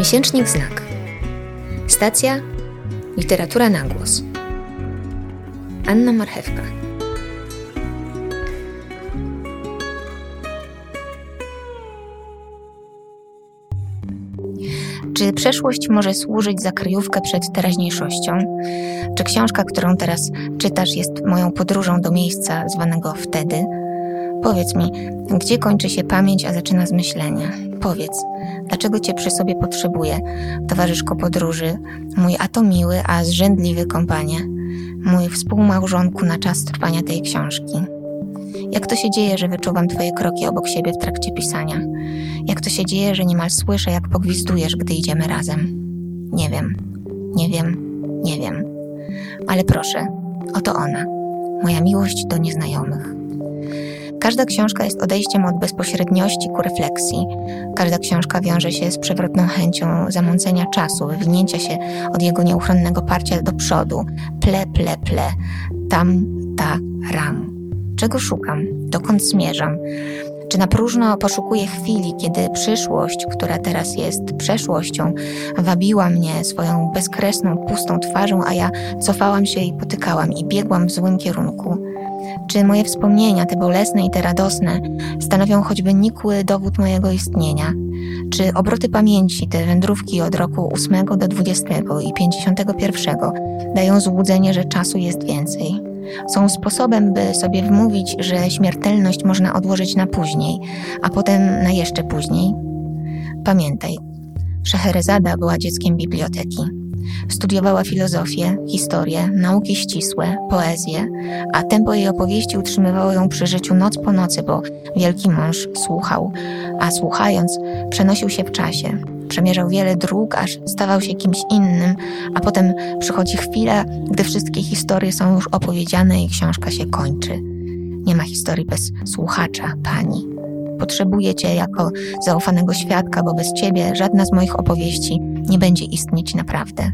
Miesięcznik Znak. Stacja Literatura na głos. Anna Marchewka. Czy przeszłość może służyć za kryjówkę przed teraźniejszością? Czy książka, którą teraz czytasz, jest moją podróżą do miejsca zwanego wtedy? Powiedz mi, gdzie kończy się pamięć, a zaczyna zmyślenie? Powiedz, dlaczego cię przy sobie potrzebuję, towarzyszko podróży, mój atomiły, a zrzędliwy kompanie, mój współmałżonku na czas trwania tej książki? Jak to się dzieje, że wyczuwam twoje kroki obok siebie w trakcie pisania? Jak to się dzieje, że niemal słyszę, jak pogwizdujesz, gdy idziemy razem? Nie wiem, nie wiem, nie wiem. Ale proszę, oto ona, moja miłość do nieznajomych. Każda książka jest odejściem od bezpośredniości ku refleksji. Każda książka wiąże się z przewrotną chęcią zamącenia czasu, wywinięcia się od jego nieuchronnego parcia do przodu. Ple, ple, ple. Tam, ta, ram. Czego szukam? Dokąd zmierzam? Czy na próżno poszukuję chwili, kiedy przyszłość, która teraz jest przeszłością, wabiła mnie swoją bezkresną, pustą twarzą, a ja cofałam się i potykałam i biegłam w złym kierunku? Czy moje wspomnienia, te bolesne i te radosne, stanowią choćby nikły dowód mojego istnienia? Czy obroty pamięci, te wędrówki od roku 8 do 20 i 51 dają złudzenie, że czasu jest więcej? Są sposobem, by sobie wmówić, że śmiertelność można odłożyć na później, a potem na jeszcze później? Pamiętaj, Szeherezada była dzieckiem biblioteki. Studiowała filozofię, historię, nauki ścisłe, poezję, a tempo jej opowieści utrzymywało ją przy życiu noc po nocy, bo wielki mąż słuchał, a słuchając przenosił się w czasie. Przemierzał wiele dróg, aż stawał się kimś innym, a potem przychodzi chwila, gdy wszystkie historie są już opowiedziane i książka się kończy. Nie ma historii bez słuchacza, pani. Potrzebuję cię jako zaufanego świadka, bo bez ciebie żadna z moich opowieści nie będzie istnieć naprawdę.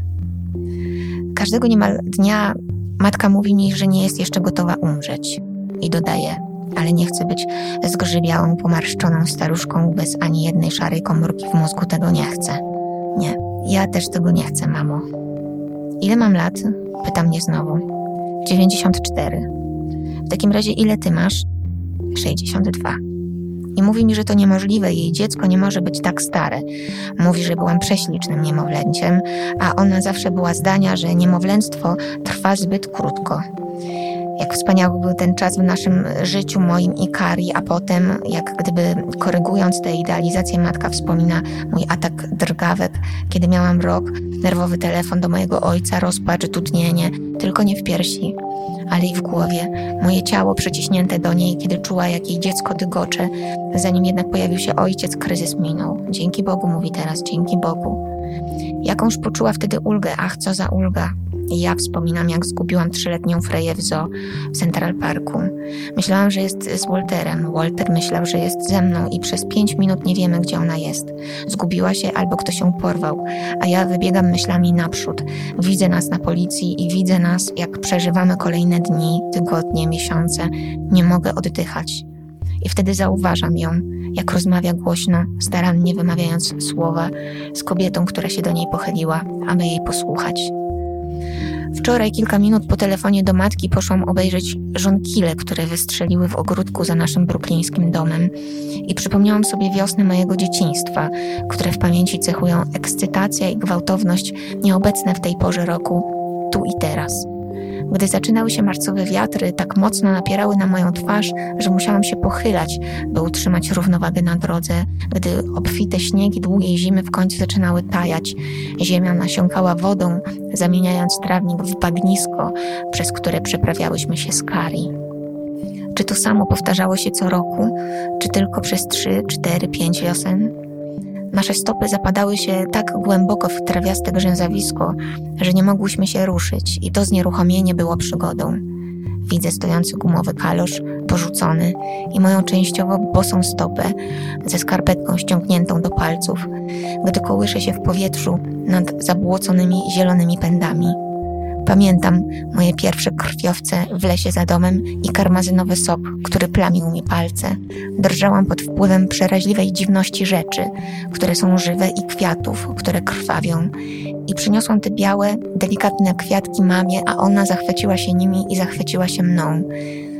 Każdego niemal dnia matka mówi mi, że nie jest jeszcze gotowa umrzeć. I dodaje, ale nie chcę być zgrzybiałą, pomarszczoną staruszką bez ani jednej szarej komórki w mózgu. Tego nie chcę. Nie, ja też tego nie chcę, mamo. Ile mam lat? Pyta mnie znowu. 94. W takim razie ile ty masz? 62 i mówi mi, że to niemożliwe, jej dziecko nie może być tak stare. Mówi, że byłam prześlicznym niemowlęciem, a ona zawsze była zdania, że niemowlęctwo trwa zbyt krótko. Jak wspaniały był ten czas w naszym życiu, moim i Kari, a potem, jak gdyby korygując tę idealizację, matka wspomina mój atak drgawek, kiedy miałam rok, nerwowy telefon do mojego ojca, rozpacz, dudnienie, tylko nie w piersi, ale i w głowie. Moje ciało przyciśnięte do niej, kiedy czuła, jak jej dziecko dygocze. Zanim jednak pojawił się ojciec, kryzys minął. Dzięki Bogu, mówi teraz, dzięki Bogu. Jakąż poczuła wtedy ulgę, ach, co za ulga. Ja wspominam, jak zgubiłam trzyletnią Freję w zoo w Central Parku. Myślałam, że jest z Walterem. Walter myślał, że jest ze mną i przez pięć minut nie wiemy, gdzie ona jest. Zgubiła się albo ktoś ją porwał, a ja wybiegam myślami naprzód. Widzę nas na policji i widzę nas, jak przeżywamy kolejne dni, tygodnie, miesiące. Nie mogę oddychać. I wtedy zauważam ją, jak rozmawia głośno, starannie wymawiając słowa z kobietą, która się do niej pochyliła, aby jej posłuchać. Wczoraj, kilka minut po telefonie do matki, poszłam obejrzeć żonkile, które wystrzeliły w ogródku za naszym bruklińskim domem i przypomniałam sobie wiosny mojego dzieciństwa, które w pamięci cechują ekscytacja i gwałtowność nieobecne w tej porze roku, tu i teraz. Gdy zaczynały się marcowe wiatry, tak mocno napierały na moją twarz, że musiałam się pochylać, by utrzymać równowagę na drodze. Gdy obfite śniegi długiej zimy w końcu zaczynały tajać, ziemia nasiąkała wodą, zamieniając trawnik w bagnisko, przez które przeprawiałyśmy się z Kari. Czy to samo powtarzało się co roku, czy tylko przez trzy, cztery, pięć wiosen? Nasze stopy zapadały się tak głęboko w trawiaste grzęzawisko, że nie mogłyśmy się ruszyć i to znieruchomienie było przygodą. Widzę stojący gumowy kalosz, porzucony i moją częściowo bosą stopę ze skarpetką ściągniętą do palców, gdy kołyszę się w powietrzu nad zabłoconymi zielonymi pędami. Pamiętam moje pierwsze krwiowce w lesie za domem i karmazynowy sok, który plamił mi palce. Drżałam pod wpływem przeraźliwej dziwności rzeczy, które są żywe i kwiatów, które krwawią. I przyniosłam te białe, delikatne kwiatki mamie, a ona zachwyciła się nimi i zachwyciła się mną.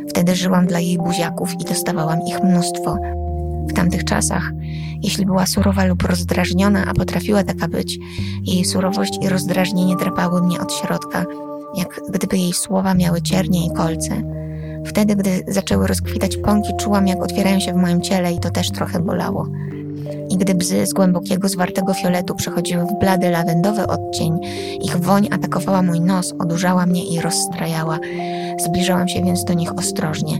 Wtedy żyłam dla jej buziaków i dostawałam ich mnóstwo. W tamtych czasach, jeśli była surowa lub rozdrażniona, a potrafiła taka być, jej surowość i rozdrażnienie drapały mnie od środka, jak gdyby jej słowa miały ciernie i kolce. Wtedy, gdy zaczęły rozkwitać pąki, czułam, jak otwierają się w moim ciele i to też trochę bolało. I gdy bzy z głębokiego, zwartego fioletu przechodziły w blady, lawendowy odcień, ich woń atakowała mój nos, odurzała mnie i rozstrajała. Zbliżałam się więc do nich ostrożnie.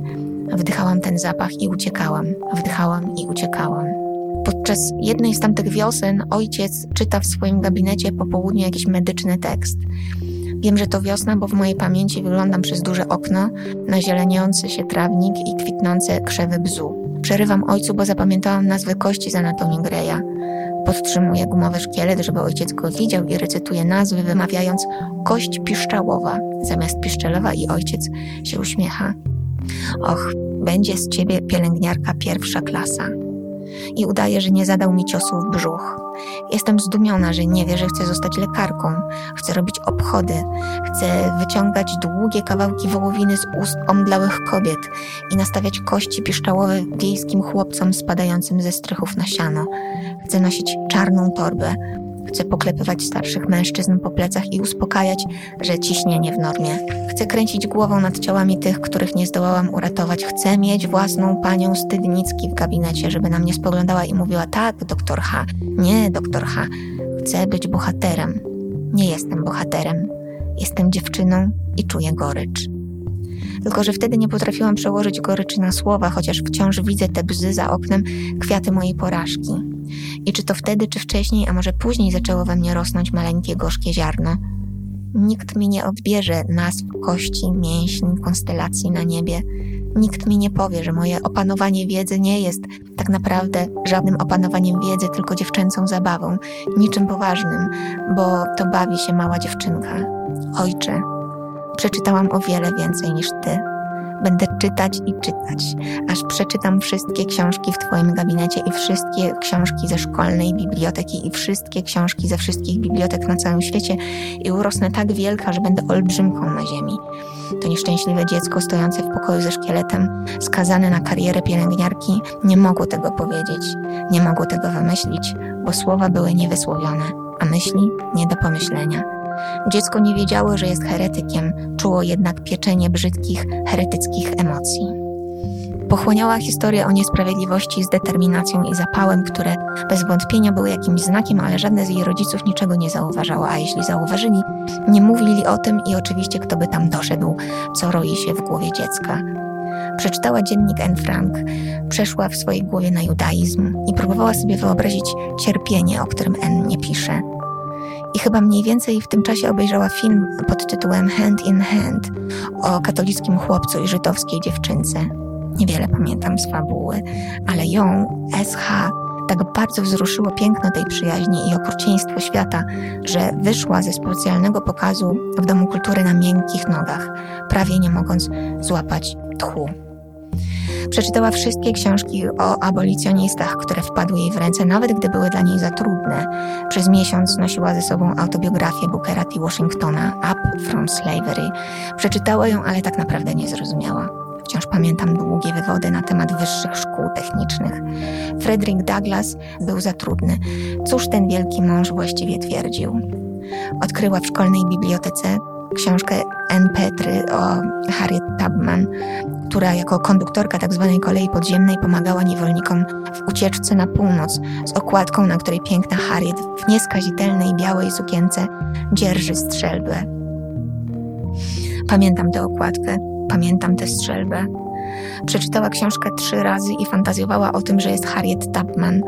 Wdychałam ten zapach i uciekałam, wdychałam i uciekałam. Podczas jednej z tamtych wiosen ojciec czyta w swoim gabinecie po południu jakiś medyczny tekst. Wiem, że to wiosna, bo w mojej pamięci wyglądam przez duże okno na zieleniący się trawnik i kwitnące krzewy bzu. Przerywam ojcu, bo zapamiętałam nazwy kości z anatomii Greya. Podtrzymuję gumowy szkielet, żeby ojciec go widział i recytuję nazwy, wymawiając kość piszczałowa zamiast piszczelowa i ojciec się uśmiecha. Och, będzie z ciebie pielęgniarka pierwsza klasa. I udaje, że nie zadał mi ciosu w brzuch. Jestem zdumiona, że nie wie, że chcę zostać lekarką. Chcę robić obchody. Chcę wyciągać długie kawałki wołowiny z ust omdlałych kobiet i nastawiać kości piszczałowe wiejskim chłopcom spadającym ze strychów na siano. Chcę nosić czarną torbę, Chcę poklepywać starszych mężczyzn po plecach i uspokajać, że ciśnienie w normie. Chcę kręcić głową nad ciałami tych, których nie zdołałam uratować. Chcę mieć własną panią Stydnicki w gabinecie, żeby na mnie spoglądała i mówiła: Tak, doktor H. Nie, doktor H. Chcę być bohaterem. Nie jestem bohaterem. Jestem dziewczyną i czuję gorycz. Tylko, że wtedy nie potrafiłam przełożyć goryczy na słowa, chociaż wciąż widzę te bzy za oknem, kwiaty mojej porażki. I czy to wtedy, czy wcześniej, a może później zaczęło we mnie rosnąć maleńkie gorzkie ziarno? Nikt mi nie odbierze nazw kości, mięśni, konstelacji na niebie. Nikt mi nie powie, że moje opanowanie wiedzy nie jest tak naprawdę żadnym opanowaniem wiedzy, tylko dziewczęcą zabawą, niczym poważnym, bo to bawi się mała dziewczynka. Ojcze, przeczytałam o wiele więcej niż ty. Będę czytać i czytać, aż przeczytam wszystkie książki w Twoim gabinecie i wszystkie książki ze szkolnej biblioteki i wszystkie książki ze wszystkich bibliotek na całym świecie i urosnę tak wielka, że będę olbrzymką na ziemi. To nieszczęśliwe dziecko stojące w pokoju ze szkieletem, skazane na karierę pielęgniarki, nie mogło tego powiedzieć, nie mogło tego wymyślić, bo słowa były niewysłowione, a myśli nie do pomyślenia. Dziecko nie wiedziało, że jest heretykiem, czuło jednak pieczenie brzydkich, heretyckich emocji. Pochłaniała historię o niesprawiedliwości z determinacją i zapałem, które bez wątpienia były jakimś znakiem, ale żadne z jej rodziców niczego nie zauważało, a jeśli zauważyli, nie mówili o tym i oczywiście kto by tam doszedł, co roi się w głowie dziecka. Przeczytała dziennik Anne Frank, przeszła w swojej głowie na judaizm i próbowała sobie wyobrazić cierpienie, o którym Anne nie pisze. I chyba mniej więcej w tym czasie obejrzała film pod tytułem Hand in Hand o katolickim chłopcu i żydowskiej dziewczynce. Niewiele pamiętam z fabuły, ale ją, SH, tak bardzo wzruszyło piękno tej przyjaźni i okrucieństwo świata, że wyszła ze specjalnego pokazu w Domu Kultury na miękkich nogach, prawie nie mogąc złapać tchu. Przeczytała wszystkie książki o abolicjonistach, które wpadły jej w ręce, nawet gdy były dla niej za trudne. Przez miesiąc nosiła ze sobą autobiografię Bookera T. Washingtona, Up from Slavery. Przeczytała ją, ale tak naprawdę nie zrozumiała. Wciąż pamiętam długie wywody na temat wyższych szkół technicznych. Frederick Douglass był za trudny. Cóż ten wielki mąż właściwie twierdził? Odkryła w szkolnej bibliotece książkę N. Petry o Harriet Tubman, która jako konduktorka tzw. Tak kolei podziemnej pomagała niewolnikom w ucieczce na północ z okładką, na której piękna Harriet w nieskazitelnej białej sukience dzierży strzelbę. Pamiętam tę okładkę, pamiętam tę strzelbę. Przeczytała książkę trzy razy i fantazjowała o tym, że jest Harriet Tubman,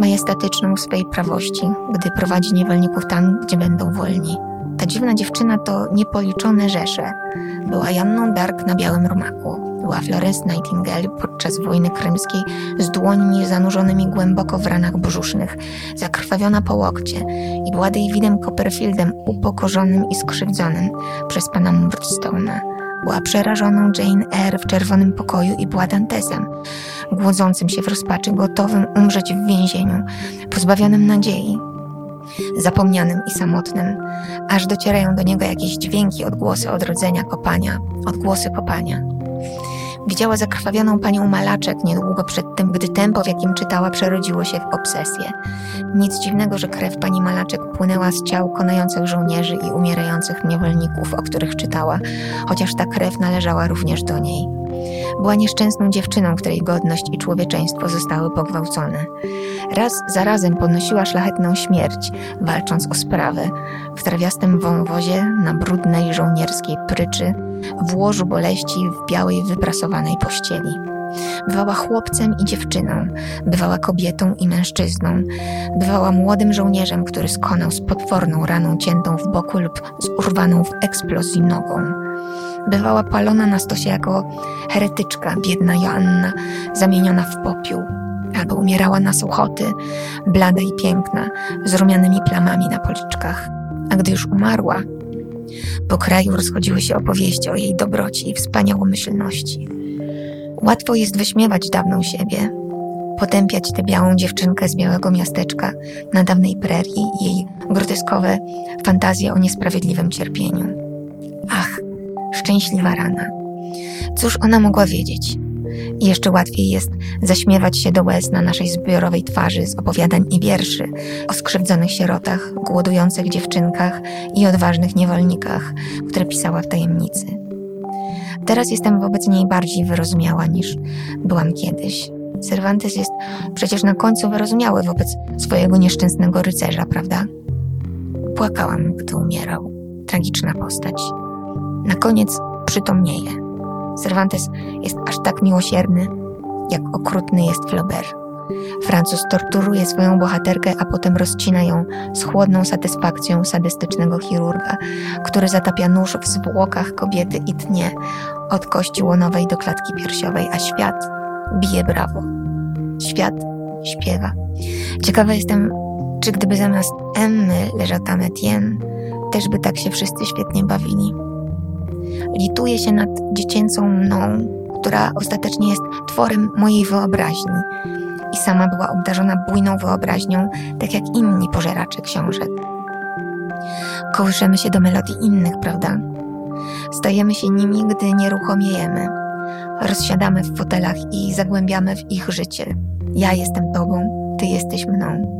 majestatyczną w swej prawości, gdy prowadzi niewolników tam, gdzie będą wolni. Ta dziwna dziewczyna to niepoliczone rzesze. Była Janną Dark na białym rumaku. Była Florence Nightingale podczas wojny krymskiej z dłońmi zanurzonymi głęboko w ranach brzusznych, zakrwawiona po łokcie i była Davidem Copperfieldem upokorzonym i skrzywdzonym przez pana Murdstone'a. Była przerażoną Jane Eyre w czerwonym pokoju i była Dantesem, głodzącym się w rozpaczy, gotowym umrzeć w więzieniu, pozbawionym nadziei, zapomnianym i samotnym, aż docierają do niego jakieś dźwięki, odgłosy odrodzenia kopania, odgłosy kopania. Widziała zakrwawioną panią Malaczek niedługo przed tym, gdy tempo, w jakim czytała, przerodziło się w obsesję. Nic dziwnego, że krew pani Malaczek płynęła z ciał konających żołnierzy i umierających niewolników, o których czytała, chociaż ta krew należała również do niej. Była nieszczęsną dziewczyną, której godność i człowieczeństwo zostały pogwałcone. Raz za razem ponosiła szlachetną śmierć, walcząc o sprawę, w trawiastym wąwozie, na brudnej żołnierskiej pryczy, w łożu boleści w białej, wyprasowanej pościeli. Bywała chłopcem i dziewczyną, bywała kobietą i mężczyzną, bywała młodym żołnierzem, który skonał z potworną raną ciętą w boku lub z urwaną w eksplozji nogą. Bywała palona na stosie jako heretyczka, biedna Joanna, zamieniona w popiół, albo umierała na suchoty, blada i piękna, z rumianymi plamami na policzkach. A gdy już umarła, po kraju rozchodziły się opowieści o jej dobroci i wspaniałomyślności. Łatwo jest wyśmiewać dawną siebie, potępiać tę białą dziewczynkę z białego miasteczka na dawnej prerii i jej groteskowe fantazje o niesprawiedliwym cierpieniu. Ach, szczęśliwa rana. Cóż ona mogła wiedzieć? I jeszcze łatwiej jest zaśmiewać się do łez na naszej zbiorowej twarzy z opowiadań i wierszy o skrzywdzonych sierotach, głodujących dziewczynkach i odważnych niewolnikach, które pisała w tajemnicy. Teraz jestem wobec niej bardziej wyrozumiała niż byłam kiedyś. Cervantes jest przecież na końcu wyrozumiały wobec swojego nieszczęsnego rycerza, prawda? Płakałam, gdy umierał. Tragiczna postać. Na koniec przytomnieje. Cervantes jest aż tak miłosierny, jak okrutny jest Flaubert. Francuz torturuje swoją bohaterkę, a potem rozcina ją z chłodną satysfakcją sadystycznego chirurga, który zatapia nóż w zwłokach kobiety i tnie od kości łonowej do klatki piersiowej, a świat bije brawo. Świat śpiewa. Ciekawa jestem, czy gdyby zamiast Emmy leżał tam Etienne, też by tak się wszyscy świetnie bawili. Lituję się nad dziecięcą mną, która ostatecznie jest tworem mojej wyobraźni i sama była obdarzona bujną wyobraźnią, tak jak inni pożeracze książek. Kołyszemy się do melodii innych, prawda? Stajemy się nimi, gdy nieruchomiejemy. Rozsiadamy w fotelach i zagłębiamy w ich życie. Ja jestem tobą, ty jesteś mną.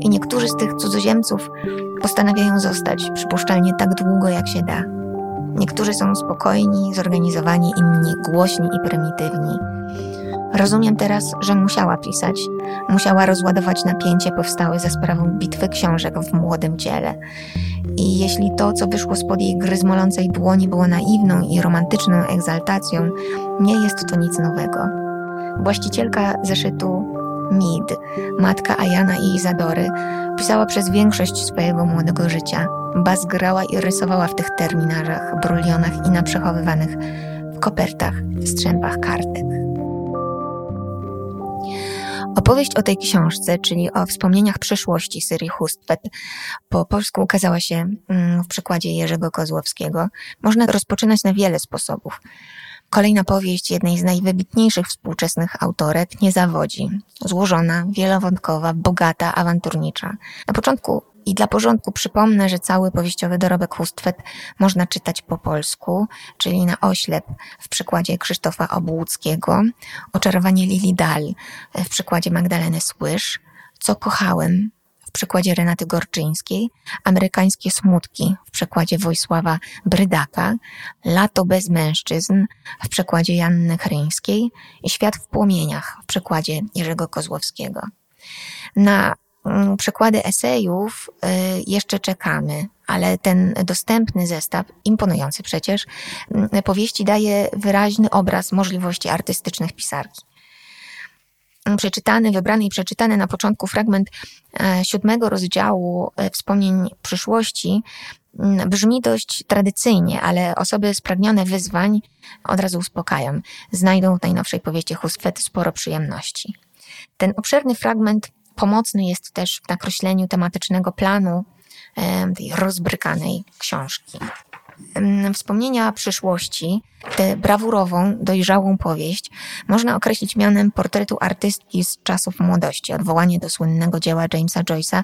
I niektórzy z tych cudzoziemców postanawiają zostać, przypuszczalnie tak długo, jak się da. Niektórzy są spokojni, zorganizowani, inni głośni i prymitywni. Rozumiem teraz, że musiała pisać, musiała rozładować napięcie powstałe za sprawą bitwy książek w młodym ciele. I jeśli to, co wyszło spod jej gryzmolącej dłoni, było naiwną i romantyczną egzaltacją, nie jest to nic nowego. Właścicielka zeszytu Mid, matka Ajana i Izadory, pisała przez większość swojego młodego życia. Baz grała i rysowała w tych terminarzach, brulionach i na przechowywanych w kopertach, strzępach kartek. Opowieść o tej książce, czyli o wspomnieniach przeszłości Syrii Hustwet, po polsku ukazała się mm, w przykładzie Jerzego Kozłowskiego. Można rozpoczynać na wiele sposobów. Kolejna powieść jednej z najwybitniejszych współczesnych autorek nie zawodzi. Złożona, wielowątkowa, bogata, awanturnicza. Na początku i dla porządku przypomnę, że cały powieściowy dorobek Hustwet można czytać po polsku, czyli na oślep w przykładzie Krzysztofa Obłuckiego, Oczarowanie Lili Dal w przykładzie Magdaleny Słysz, Co kochałem w przykładzie Renaty Gorczyńskiej, Amerykańskie smutki w przykładzie Wojsława Brydaka, Lato bez mężczyzn w przykładzie Janny Chryńskiej i Świat w płomieniach w przykładzie Jerzego Kozłowskiego. Na mm, przykłady esejów y, jeszcze czekamy, ale ten dostępny zestaw, imponujący przecież, mm, powieści daje wyraźny obraz możliwości artystycznych pisarki przeczytany, wybrany i przeczytany na początku fragment e, siódmego rozdziału e, Wspomnień przyszłości Mm, brzmi dość tradycyjnie, ale osoby spragnione wyzwań od razu uspokajam. Znajdą w najnowszej powieści Hustwet sporo przyjemności. Ten obszerny fragment pomocny jest też w nakreśleniu tematycznego planu tej rozbrykanej książki. Wspomnienia przyszłości, tę brawurową, dojrzałą powieść można określić mianem portretu artystki z czasów młodości. Odwołanie do słynnego dzieła Jamesa Joyce'a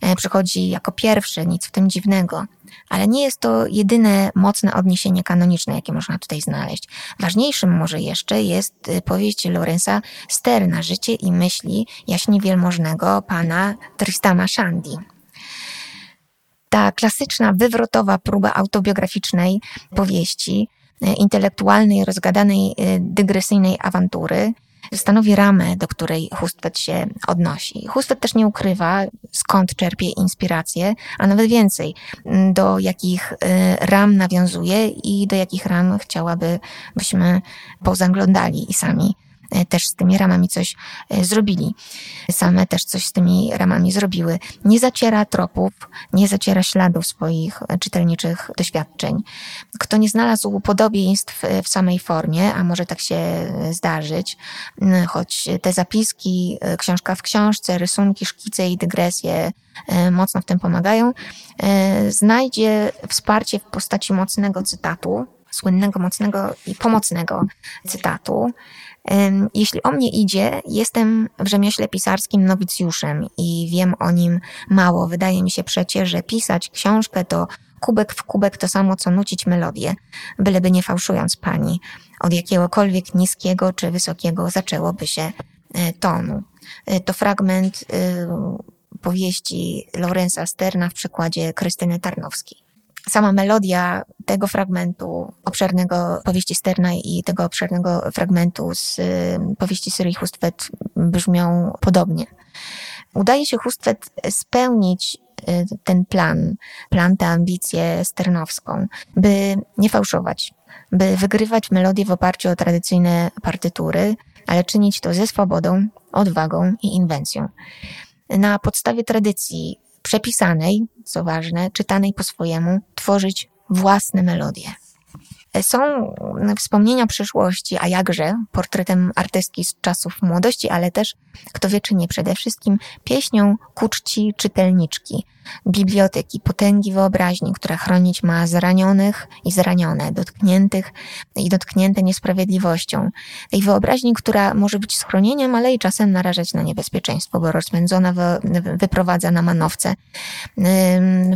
e, przychodzi jako pierwsze, nic w tym dziwnego. Ale nie jest to jedyne mocne odniesienie kanoniczne, jakie można tutaj znaleźć. Ważniejszym może jeszcze jest e, powieść Lorenza Sterna, Życie i myśli jaśnie wielmożnego pana Tristana Shandy ta klasyczna, wywrotowa próba autobiograficznej powieści, e, intelektualnej, rozgadanej, e, dygresyjnej awantury, stanowi ramę, do której Hustvedt się odnosi. Hustvedt też nie ukrywa, skąd czerpie inspirację, a nawet więcej, do jakich e, ram nawiązuje i do jakich ram chciałaby, byśmy pozaglądali i sami też z tymi ramami coś e, zrobili. Same też coś z tymi ramami zrobiły. Nie zaciera tropów, nie zaciera śladów swoich e, czytelniczych doświadczeń. Kto nie znalazł podobieństw w samej formie, a może tak się zdarzyć, choć te zapiski, książka w książce, rysunki, szkice i dygresje mocno w tym pomagają, znajdzie wsparcie w postaci mocnego cytatu, słynnego, mocnego i pomocnego cytatu, jeśli o mnie idzie, jestem w rzemiośle pisarskim nowicjuszem i wiem o nim mało. Wydaje mi się przecież, że pisać książkę to kubek w kubek to samo, co nucić melodię, byleby nie fałszując pani. Od jakiegokolwiek niskiego czy wysokiego zaczęłoby się e, tonu. E, to fragment e, powieści Lorenza Sterna w przykładzie Krystyny Tarnowskiej sama melodia tego fragmentu obszernego powieści Sterna i tego obszernego fragmentu z powieści Syrii Hustwet brzmią podobnie. Udaje się Hustwet spełnić y, ten plan, plan, tę ambicję sternowską, by nie fałszować, by wygrywać melodię w oparciu o tradycyjne partytury, ale czynić to ze swobodą, odwagą i inwencją. Na podstawie tradycji przepisanej, co ważne, czytanej po swojemu, tworzyć własne melodie. Są wspomnienia przyszłości, a jakże portretem artystki z czasów młodości, ale też, kto wie czy nie, przede wszystkim pieśnią ku czci czytelniczki, biblioteki, potęgi wyobraźni, która chronić ma zranionych i zranione, dotkniętych i dotknięte niesprawiedliwością. Tej wyobraźni, która może być schronieniem, ale i czasem narażać na niebezpieczeństwo, bo rozpędzona wyprowadza na manowce.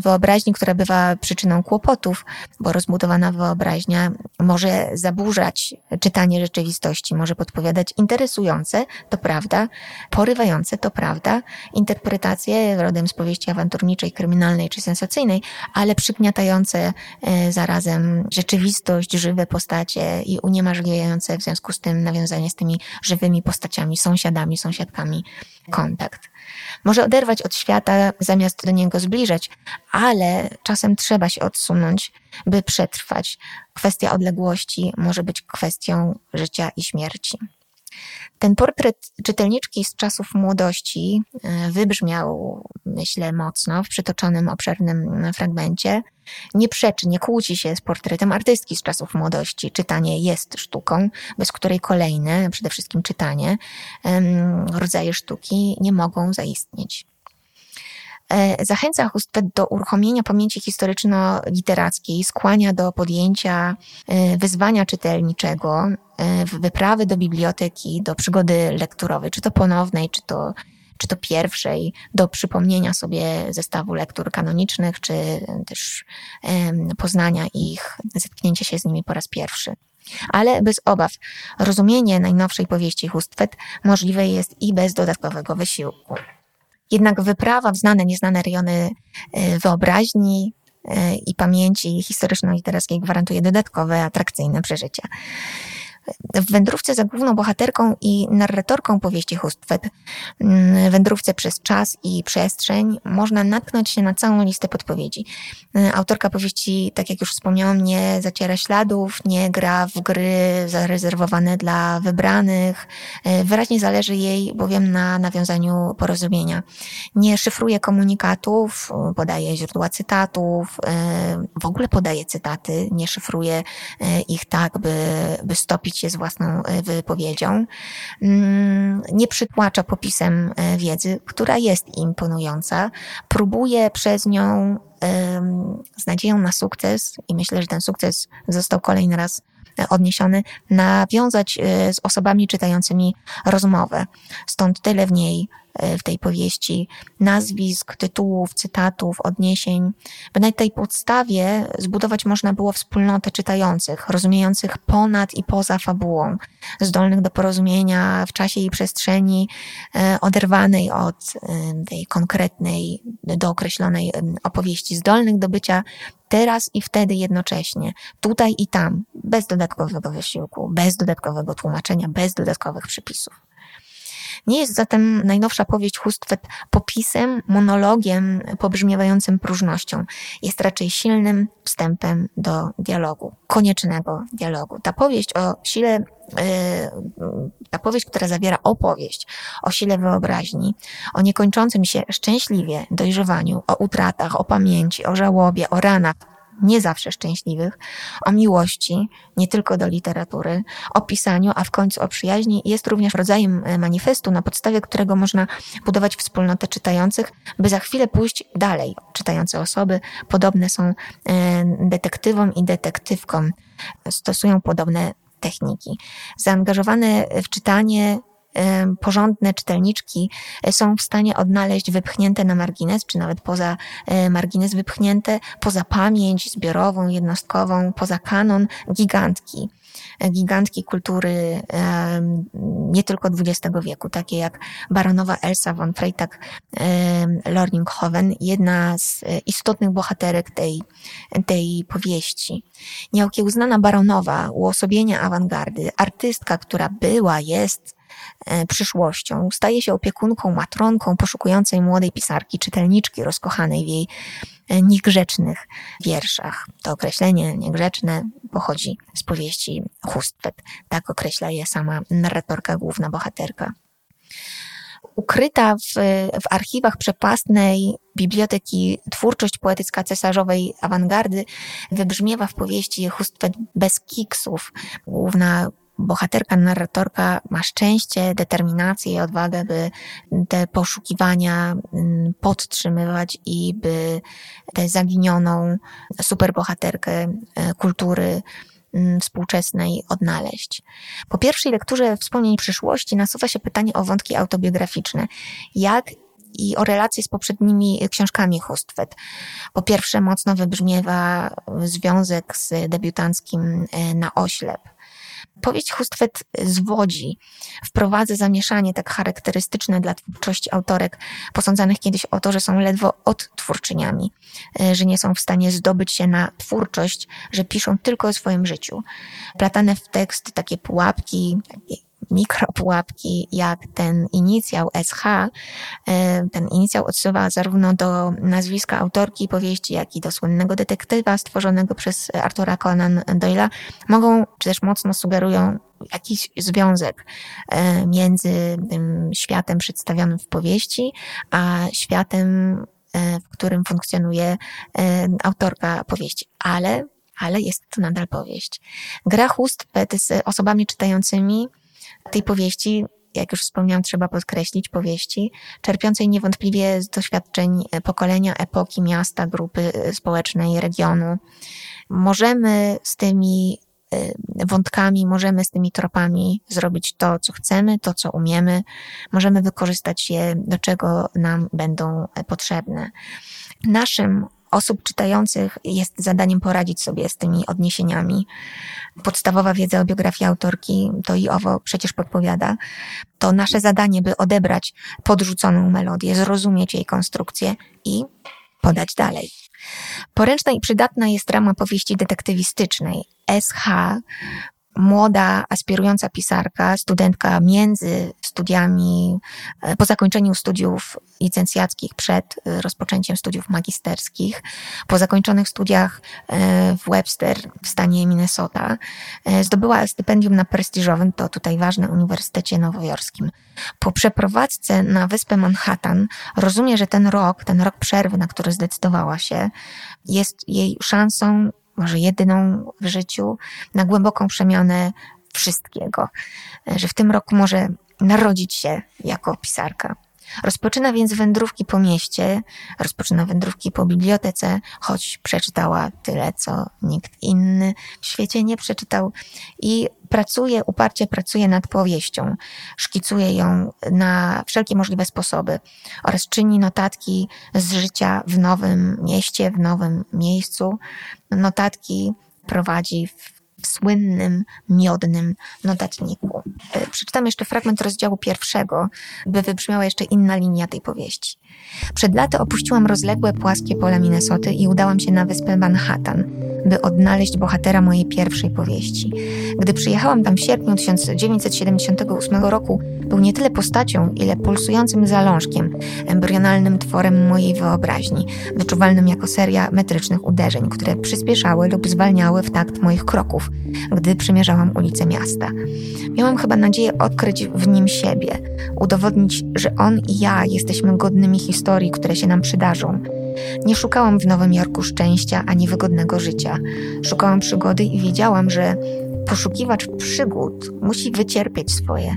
Wyobraźni, która bywa przyczyną kłopotów, bo rozbudowana wyobraźnia może zaburzać czytanie rzeczywistości, może podpowiadać interesujące, to prawda, porywające, to prawda, interpretacje rodem z powieści awanturniczej, kryminalnej czy sensacyjnej, ale przygniatające e, zarazem rzeczywistość, żywe postacie i uniemożliwiające w związku z tym nawiązanie z tymi żywymi postaciami, sąsiadami, sąsiadkami kontakt. Może oderwać od świata zamiast do niego zbliżać, ale czasem trzeba się odsunąć, by przetrwać. Kwestia odległości może być kwestią życia i śmierci. Ten portret czytelniczki z czasów młodości e, wybrzmiał, myślę, mocno w przytoczonym, obszernym fragmencie. Nie przeczy, nie kłóci się z portretem artystki z czasów młodości. Czytanie jest sztuką, bez której kolejne, przede wszystkim czytanie, rodzaje sztuki nie mogą zaistnieć. E, zachęca Hustvedt do uruchomienia pamięci historyczno-literackiej, skłania do podjęcia e, wyzwania czytelniczego, e, wyprawy do biblioteki, do przygody lekturowej, czy to ponownej, czy to, czy to pierwszej, do przypomnienia sobie zestawu lektur kanonicznych, czy też poznania ich, zetknięcia się z nimi po raz pierwszy. Ale bez obaw, rozumienie najnowszej powieści Hustvedt możliwe jest i bez dodatkowego wysiłku. Jednak wyprawa w znane, nieznane rejony e, wyobraźni e, i pamięci historyczno-literackiej gwarantuje dodatkowe, atrakcyjne przeżycia. W wędrówce za główną bohaterką i narratorką powieści Hustwet, mm, wędrówce przez czas i przestrzeń, można natknąć się na całą listę podpowiedzi. Y, autorka powieści, tak jak już wspomniałam, nie zaciera śladów, nie gra w gry zarezerwowane dla wybranych. Y, wyraźnie zależy jej bowiem na nawiązaniu porozumienia. Nie szyfruje komunikatów, podaje źródła cytatów, w ogóle podaje cytaty, nie szyfruje ich tak, by, by stopić je z własną wypowiedzią. Mm, nie przytłacza popisem wiedzy, która jest imponująca. Próbuje przez nią z nadzieją na sukces i myślę, że ten sukces został kolejny raz odniesiony, nawiązać z osobami czytającymi rozmowę. Stąd tyle w niej E, w tej powieści nazwisk, tytułów, cytatów, odniesień, by na tej podstawie zbudować można było wspólnotę czytających, rozumiejących ponad i poza fabułą, zdolnych do porozumienia w czasie i przestrzeni, e, oderwanej od e, tej konkretnej, dookreślonej opowieści, zdolnych do bycia teraz i wtedy jednocześnie, tutaj i tam, bez dodatkowego wysiłku, bez dodatkowego tłumaczenia, bez dodatkowych przypisów. Nie jest zatem najnowsza powieść Hustwet popisem, monologiem pobrzmiewającym próżnością. Jest raczej silnym wstępem do dialogu, koniecznego dialogu. Ta powieść o sile e, ta powieść, która zawiera opowieść o sile wyobraźni, o niekończącym się szczęśliwie dojrzewaniu, o utratach, o pamięci, o żałobie, o ranach, nie zawsze szczęśliwych, o miłości, nie tylko do literatury, o pisaniu, a w końcu o przyjaźni, jest również rodzajem e, manifestu, na podstawie którego można budować wspólnotę czytających, by za chwilę pójść dalej. Czytające osoby podobne są e, detektywom i detektywkom, stosują podobne techniki. Zaangażowane w czytanie porządne czytelniczki e, są w stanie odnaleźć wypchnięte na margines, czy nawet poza e, margines wypchnięte, poza pamięć zbiorową, jednostkową, poza kanon gigantki e, gigantki kultury nie tylko XX wieku, takie jak baronowa Elsa von Freytag Lorninghoven, jedna z istotnych bohaterek tej, tej powieści. Nieokiełznana baronowa, uosobienie awangardy, artystka, która była, jest przyszłością. Staje się opiekunką, matronką poszukującej młodej pisarki, czytelniczki rozkochanej w jej e, niegrzecznych wierszach. To określenie niegrzeczne pochodzi z powieści Hustwet. Tak określa je sama narratorka, główna bohaterka. Ukryta w, w archiwach przepastnej biblioteki twórczość poetycka cesarzowej awangardy wybrzmiewa w powieści Hustwet bez kiksów. Główna bohaterka, narratorka ma szczęście, determinację i odwagę, by te poszukiwania mm, podtrzymywać i by tę zaginioną superbohaterkę e, kultury mm, współczesnej odnaleźć. Po pierwszej lekturze wspomnień przyszłości nasuwa się pytanie o wątki autobiograficzne. Jak i o relacje z poprzednimi książkami Hustwet. Po pierwsze, mocno wybrzmiewa związek z debiutanckim e, na oślep. Powieść Hustwet zwodzi, wprowadza zamieszanie tak charakterystyczne dla twórczości autorek, posądzanych kiedyś o to, że są ledwo odtwórczyniami, e, że nie są w stanie zdobyć się na twórczość, że piszą tylko o swoim życiu. Platane w tekst takie pułapki, mikropułapki, jak ten inicjał SH. E, ten inicjał odsuwa zarówno do nazwiska autorki powieści, jak i do słynnego detektywa stworzonego przez Artura Conan Doyle'a, mogą, czy też mocno sugerują jakiś związek e, między tym światem przedstawionym w powieści, a światem, e, w którym funkcjonuje autorka powieści. Ale ale jest to nadal powieść. Gra chust z osobami czytającymi tej powieści, jak już wspomniałam, trzeba podkreślić, powieści, czerpiącej niewątpliwie z doświadczeń pokolenia, epoki, miasta, grupy społecznej, regionu. Możemy z tymi y, wątkami, możemy z tymi tropami zrobić to, co chcemy, to, co umiemy. Możemy wykorzystać je, do czego nam będą potrzebne. Naszym osób czytających jest zadaniem poradzić sobie z tymi odniesieniami. Podstawowa wiedza o biografii autorki to i owo przecież podpowiada. To nasze zadanie, by odebrać podrzuconą melodię, zrozumieć jej konstrukcję i podać dalej. Poręczna i przydatna jest rama powieści detektywistycznej. SH młoda, aspirująca pisarka, studentka między studiami, e, po zakończeniu studiów licencjackich, przed e, rozpoczęciem studiów magisterskich, po zakończonych studiach e, w Webster w stanie Minnesota, zdobyła stypendium na prestiżowym, to tutaj ważne, Uniwersytecie Nowojorskim. Po przeprowadzce na wyspę Manhattan rozumie, że ten rok, ten rok przerwy, na który zdecydowała się, jest jej szansą może jedyną w życiu, na głęboką przemianę wszystkiego, że w tym roku może narodzić się jako pisarka. Rozpoczyna więc wędrówki po mieście, rozpoczyna wędrówki po bibliotece, choć przeczytała tyle, co nikt inny w świecie nie przeczytał i pracuje, uparcie pracuje nad powieścią, szkicuje ją na wszelkie możliwe sposoby oraz czyni notatki z życia w nowym mieście, w nowym miejscu. Notatki prowadzi w w słynnym, miodnym notatniku. E, przeczytam jeszcze fragment rozdziału pierwszego, by wybrzmiała jeszcze inna linia tej powieści. Przed laty opuściłam rozległe, płaskie pola Minnesoty i udałam się na wyspę Manhattan, by odnaleźć bohatera mojej pierwszej powieści. Gdy przyjechałam tam w sierpniu 1978 roku, był nie tyle postacią, ile pulsującym zalążkiem, embrionalnym tworem mojej wyobraźni, wyczuwalnym jako seria metrycznych uderzeń, które przyspieszały lub zwalniały w takt moich kroków, gdy przemierzałam ulice miasta. Miałam chyba nadzieję odkryć w nim siebie, udowodnić, że on i ja jesteśmy godnymi historii, które się nam przydarzą. Nie szukałam w Nowym Jorku szczęścia ani wygodnego życia. Szukałam przygody i wiedziałam, że poszukiwacz przygód musi wycierpieć swoje,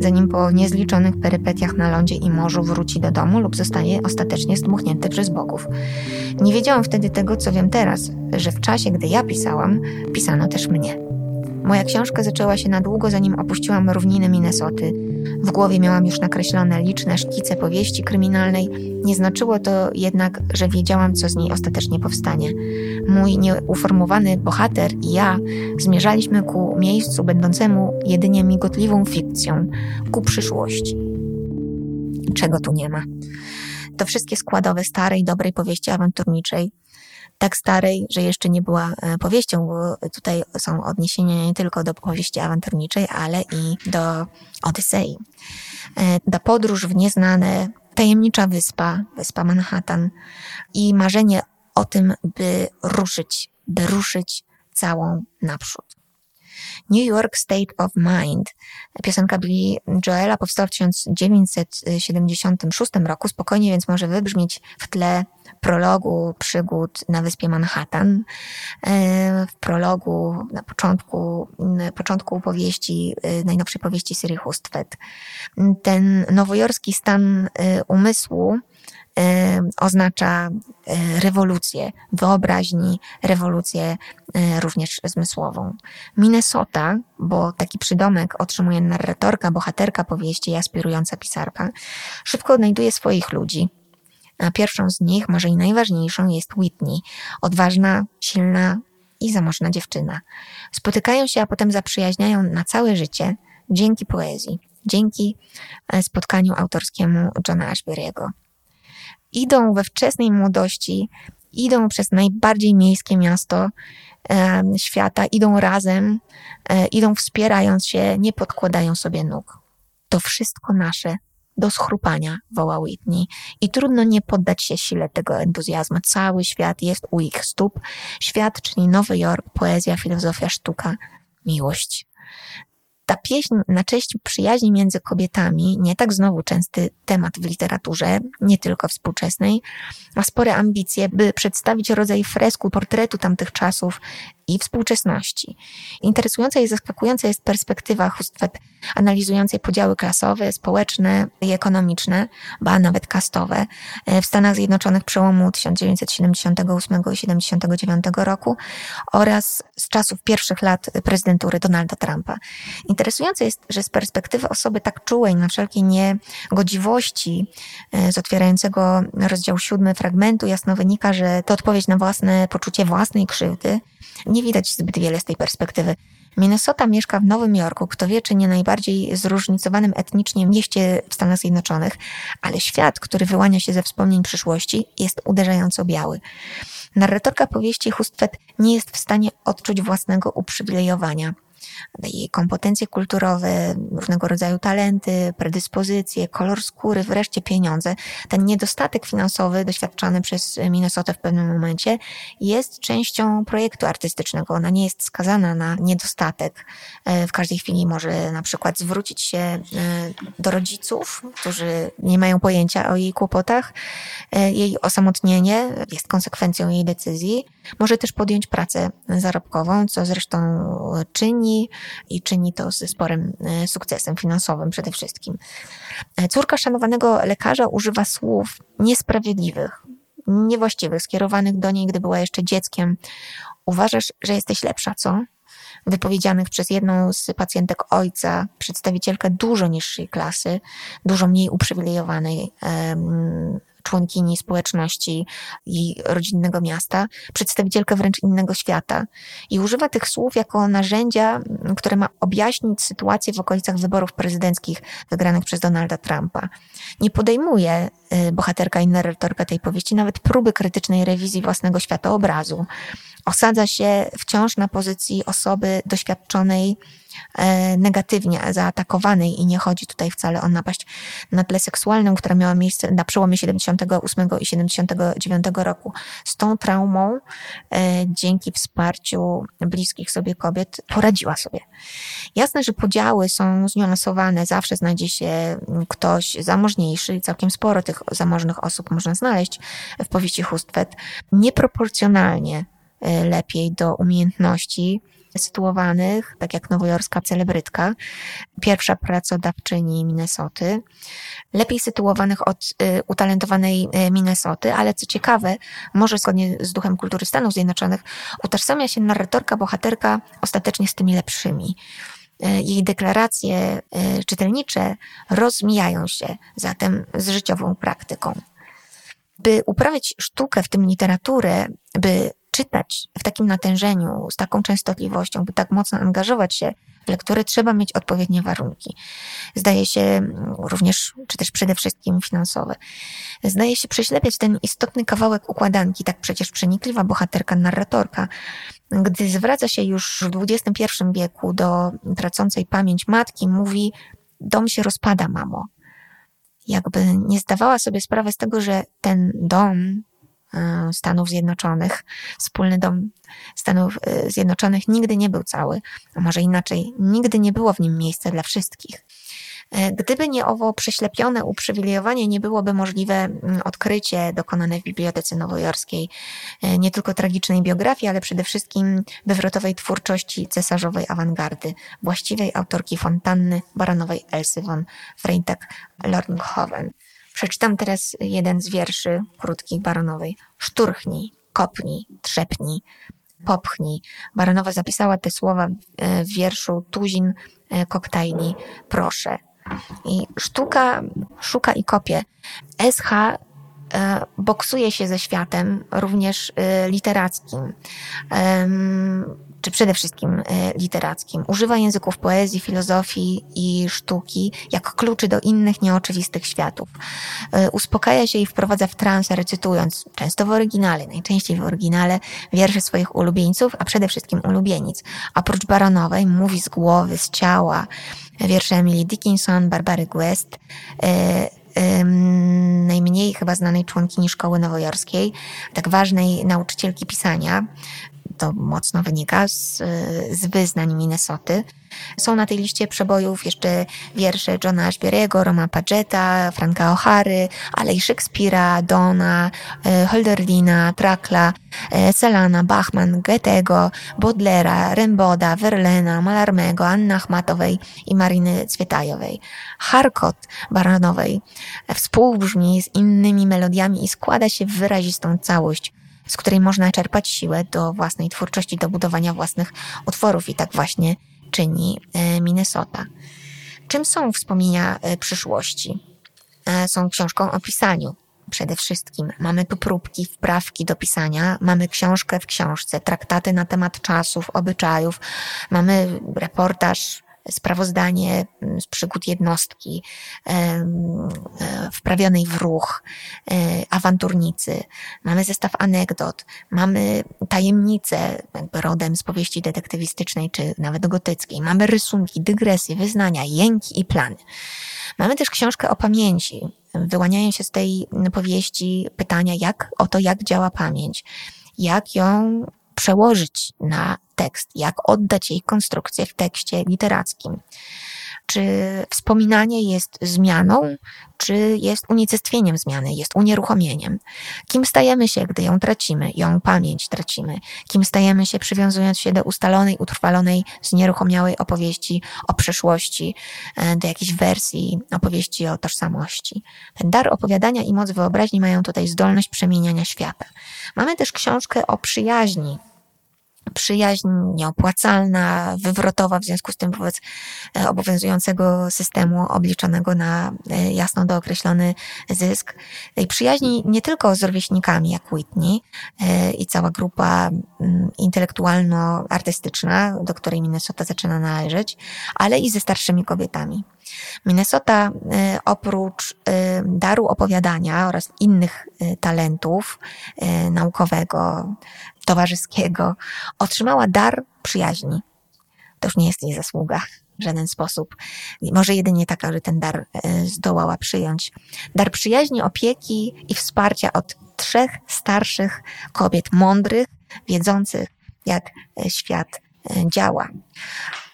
zanim po niezliczonych perypetiach na lądzie i morzu wróci do domu lub zostanie ostatecznie zdmuchnięty przez bogów. Nie wiedziałam wtedy tego, co wiem teraz, że w czasie, gdy ja pisałam, pisano też mnie. Moja książka zaczęła się na długo, zanim opuściłam równiny Minnesoty. W głowie miałam już nakreślone liczne szkice powieści kryminalnej. Nie znaczyło to jednak, że wiedziałam, co z niej ostatecznie powstanie. Mój nieuformowany bohater i ja zmierzaliśmy ku miejscu będącemu jedynie migotliwą fikcją, ku przyszłości. Czego tu nie ma? To wszystkie składowe starej, dobrej powieści awanturniczej, tak starej, że jeszcze nie była e, powieścią, bo tutaj są odniesienia nie tylko do powieści awanturniczej, ale i do Odysei. E, ta podróż w nieznane, tajemnicza wyspa, wyspa Manhattan i marzenie o tym, by ruszyć, by ruszyć całą naprzód. New York State of Mind. Piosenka Billy Joela powstała w 1976 roku, spokojnie więc może wybrzmieć w tle prologu przygód na wyspie Manhattan. E, w prologu, na początku, na początku powieści, e, najnowszej powieści Syrii Hustvedt. Ten nowojorski stan e, umysłu, oznacza rewolucję wyobraźni, rewolucję również zmysłową. Minnesota, bo taki przydomek otrzymuje narratorka, bohaterka powieści i aspirująca pisarka, szybko odnajduje swoich ludzi, a pierwszą z nich, może i najważniejszą, jest Whitney. Odważna, silna i zamożna dziewczyna. Spotykają się, a potem zaprzyjaźniają na całe życie dzięki poezji, dzięki e, spotkaniu autorskiemu Johna Ashbery'ego. Idą we wczesnej młodości, idą przez najbardziej miejskie miasto e, świata, idą razem, e, idą wspierając się, nie podkładają sobie nóg. To wszystko nasze, do schrupania, woła Whitney. I trudno nie poddać się sile tego entuzjazmu. Cały świat jest u ich stóp. Świat, czyli Nowy Jork, poezja, filozofia, sztuka, miłość ta pieśń na cześć przyjaźni między kobietami, nie tak znowu częsty temat w literaturze, nie tylko współczesnej, ma spore ambicje, by przedstawić rodzaj fresku, portretu tamtych czasów i współczesności. Interesująca i zaskakująca jest perspektywa Hustvedt analizującej podziały klasowe, społeczne i ekonomiczne, ba nawet kastowe e, w Stanach Zjednoczonych przełomu 1978 i 79 roku oraz z czasów pierwszych lat prezydentury Donalda Trumpa. Interesujące jest, że z perspektywy osoby tak czułej na wszelkie niegodziwości e, z otwierającego rozdział siódmy fragmentu jasno wynika, że to odpowiedź na własne poczucie własnej krzywdy, nie widać zbyt wiele z tej perspektywy. Minnesota mieszka w Nowym Jorku, kto wie, czy nie najbardziej zróżnicowanym etnicznie mieście w Stanach Zjednoczonych, ale świat, który wyłania się ze wspomnień przyszłości, jest uderzająco biały. Narratorka powieści Hustvedt nie jest w stanie odczuć własnego uprzywilejowania. Jej kompetencje kulturowe, różnego rodzaju talenty, predyspozycje, kolor skóry, wreszcie pieniądze. Ten niedostatek finansowy doświadczany przez Minnesota w pewnym momencie jest częścią projektu artystycznego. Ona nie jest skazana na niedostatek. E, w każdej chwili może na przykład zwrócić się e, do rodziców, którzy nie mają pojęcia o jej kłopotach. E, jej osamotnienie jest konsekwencją jej decyzji. Może też podjąć pracę zarobkową, co zresztą czyni i czyni to ze sporym e, sukcesem finansowym przede wszystkim. E, córka szanowanego lekarza używa słów niesprawiedliwych, niewłaściwych, skierowanych do niej, gdy była jeszcze dzieckiem. Uważasz, że jesteś lepsza, co? Wypowiedzianych przez jedną z pacjentek ojca, przedstawicielkę dużo niższej klasy, dużo mniej uprzywilejowanej, członkini społeczności i rodzinnego miasta, przedstawicielkę wręcz innego świata. I używa tych słów jako narzędzia, które ma objaśnić sytuację w okolicach wyborów prezydenckich wygranych przez Donalda Trumpa. Nie podejmuje y, bohaterka i narratorka tej powieści nawet próby krytycznej rewizji własnego światoobrazu. Osadza się wciąż na pozycji osoby doświadczonej negatywnie zaatakowanej i nie chodzi tutaj wcale o napaść na tle seksualną, która miała miejsce na przełomie 78 i 79 roku. Z tą traumą e, dzięki wsparciu bliskich sobie kobiet poradziła sobie. Jasne, że podziały są zniuansowane, zawsze znajdzie się ktoś zamożniejszy, całkiem sporo tych zamożnych osób można znaleźć w powieści Hustwet, nieproporcjonalnie e, lepiej do umiejętności sytuowanych, tak jak nowojorska celebrytka, pierwsza pracodawczyni Minnesoty, lepiej sytuowanych od y, utalentowanej y, Minnesoty, ale co ciekawe, może zgodnie z duchem kultury Stanów Zjednoczonych, utożsamia się narratorka, bohaterka ostatecznie z tymi lepszymi y, jej deklaracje czytelnicze rozmijają się zatem z życiową praktyką. By uprawiać sztukę, w tym literaturę, by czytać w takim natężeniu, z taką częstotliwością, by tak mocno angażować się w lekturę, trzeba mieć odpowiednie warunki. Zdaje się mm, również, czy też przede wszystkim finansowe. Zdaje się prześlepiać ten istotny kawałek układanki, tak przecież przenikliwa bohaterka, narratorka, gdy zwraca się już w XXI wieku do tracącej pamięć matki, mówi: Dom się rozpada, mamo. Jakby nie zdawała sobie sprawy z tego, że ten dom, Stanów Zjednoczonych. Wspólny dom Stanów e, Zjednoczonych nigdy nie był cały, a może inaczej, nigdy nie było w nim miejsca dla wszystkich. E, gdyby nie owo prześlepione uprzywilejowanie, nie byłoby możliwe mm, odkrycie dokonane w Bibliotece Nowojorskiej nie tylko tragicznej biografii, ale przede wszystkim wywrotowej twórczości cesarzowej awangardy, właściwej autorki fontanny baranowej Elsy von Freitag-Lornhoven. Przeczytam teraz jeden z wierszy krótkich Baronowej. Szturchnij, kopnij, trzepnij, popchnij. Baronowa zapisała te słowa w wierszu Tuzin e, Koktajni, proszę. I sztuka szuka i kopie. SH e, boksuje się ze światem, również e, literackim czy przede wszystkim e, literackim. Używa języków poezji, filozofii i sztuki jak kluczy do innych nieoczywistych światów. E, uspokaja się i wprowadza w trans, recytując, często w oryginale, najczęściej w oryginale, wiersze swoich ulubieńców, a przede wszystkim ulubienic. Oprócz Baronowej mówi z głowy, z ciała, wiersze Emily Dickinson, Barbary Guest, e, najmniej chyba znanej członkini szkoły nowojorskiej, tak ważnej nauczycielki pisania, to mocno wynika z, z wyznań Minnesoty. Są na tej liście przebojów jeszcze wiersze Johna Ashbery'ego, Roma Pagetta, Franka O'Hary, ale i Shakespeare'a, Dona, e, Hölderlina, Trakla, e, Selana, Bachman, Goethego, Bodlera, Remboda, Verlena, Malarmego, Anny Achmatowej i Mariny Cwietajowej. Harkot Baranowej współbrzmi z innymi melodiami i składa się w wyrazistą całość z której można czerpać siłę do własnej twórczości, do budowania własnych utworów i tak właśnie czyni e, Minnesota. Czym są wspomnienia e, przyszłości? E, są książką o pisaniu. Przede wszystkim mamy tu próbki, wprawki do pisania, mamy książkę w książce, traktaty na temat czasów, obyczajów, mamy reportaż sprawozdanie mm, z przygód jednostki, e, wprawionej w ruch, e, awanturnicy, mamy zestaw anegdot, mamy tajemnice, jakby rodem z powieści detektywistycznej czy nawet gotyckiej, mamy rysunki, dygresje, wyznania, jęki i plany. Mamy też książkę o pamięci. Wyłaniają się z tej powieści pytania, jak, o to, jak działa pamięć, jak ją przełożyć na tekst, jak oddać jej konstrukcję w tekście literackim. Czy wspominanie jest zmianą, czy jest unicestwieniem zmiany, jest unieruchomieniem? Kim stajemy się, gdy ją tracimy, ją pamięć tracimy? Kim stajemy się, przywiązując się do ustalonej, utrwalonej, znieruchomiałej opowieści o przeszłości, e, do jakiejś wersji opowieści o tożsamości? Ten dar opowiadania i moc wyobraźni mają tutaj zdolność przemieniania świata. Mamy też książkę o przyjaźni, przyjaźń nieopłacalna, wywrotowa w związku z tym wobec e, obowiązującego systemu obliczonego na e, jasno dookreślony zysk. I przyjaźni nie tylko z rówieśnikami jak Whitney e, i cała grupa mm, intelektualno-artystyczna, do której Minnesota zaczyna należeć, ale i ze starszymi kobietami. Minnesota oprócz daru opowiadania oraz innych talentów naukowego, towarzyskiego, otrzymała dar przyjaźni. To już nie jest jej zasługa w żaden sposób. Może jedynie taka, że ten dar e, zdołała przyjąć. Dar przyjaźni, opieki i wsparcia od trzech starszych kobiet mądrych, wiedzących, jak e, świat e, działa.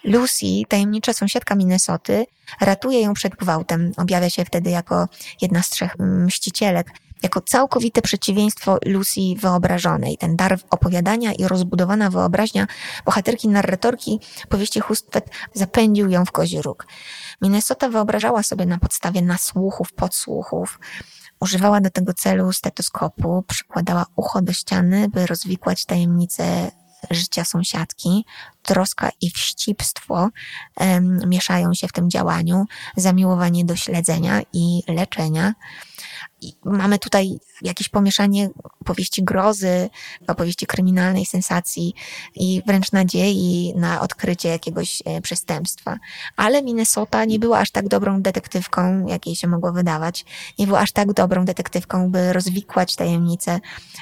Lucy, tajemnicza sąsiadka Minnesoty, ratuje ją przed gwałtem. Objawia się wtedy jako jedna z trzech mścicielek jako całkowite przeciwieństwo Lucy wyobrażonej. Ten dar opowiadania i rozbudowana wyobraźnia bohaterki narratorki powieści Hustvedt zapędził ją w kozi róg. Minnesota wyobrażała sobie na podstawie nasłuchów, podsłuchów, Używała do tego celu stetoskopu, przykładała ucho do ściany, by rozwikłać tajemnice życia sąsiadki. Troska i wścibstwo mieszają się w tym działaniu, zamiłowanie do śledzenia i leczenia mamy tutaj jakieś pomieszanie opowieści grozy, opowieści kryminalnej, sensacji i wręcz nadziei na odkrycie jakiegoś e, przestępstwa. Ale Minnesota nie była aż tak dobrą detektywką, jak jej się mogło wydawać. Nie była aż tak dobrą detektywką, by rozwikłać tajemnice,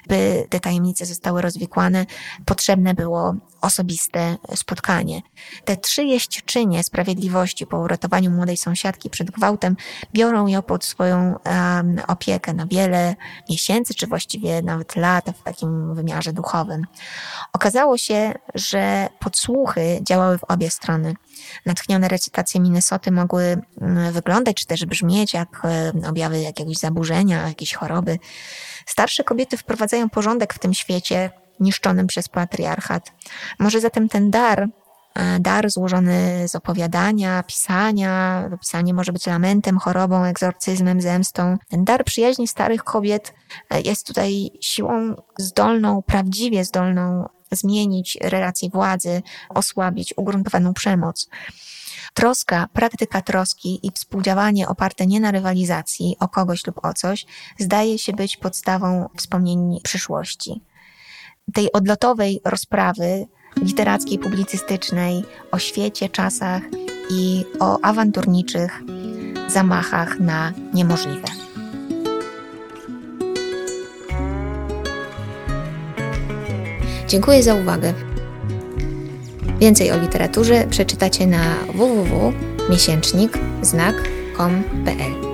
by te tajemnice zostały rozwikłane. Potrzebne było osobiste spotkanie. Te trzy jeźdźczynie sprawiedliwości po uratowaniu młodej sąsiadki przed gwałtem biorą ją pod swoją um, opiekę na wiele miesięcy, czy właściwie nawet lat w takim wymiarze duchowym. Okazało się, że podsłuchy działały w obie strony. Natchnione recytacje Minnesoty mogły mm, wyglądać, czy też brzmieć jak objawy jakiegoś zaburzenia, jakiejś choroby. Starsze kobiety wprowadzają porządek w tym świecie, niszczonym przez patriarchat. Może zatem ten dar, e, dar złożony z opowiadania, pisania, pisanie może być lamentem, chorobą, egzorcyzmem, zemstą. Ten dar przyjaźni starych kobiet e, jest tutaj siłą zdolną, prawdziwie zdolną zmienić relacje władzy, osłabić ugruntowaną przemoc. Troska, praktyka troski i współdziałanie oparte nie na rywalizacji o kogoś lub o coś, zdaje się być podstawą wspomnień przyszłości tej odlotowej rozprawy literackiej, publicystycznej o świecie, czasach i o awanturniczych zamachach na niemożliwe. Dziękuję za uwagę. Więcej o literaturze przeczytacie na www.miesięcznikznak.com.pl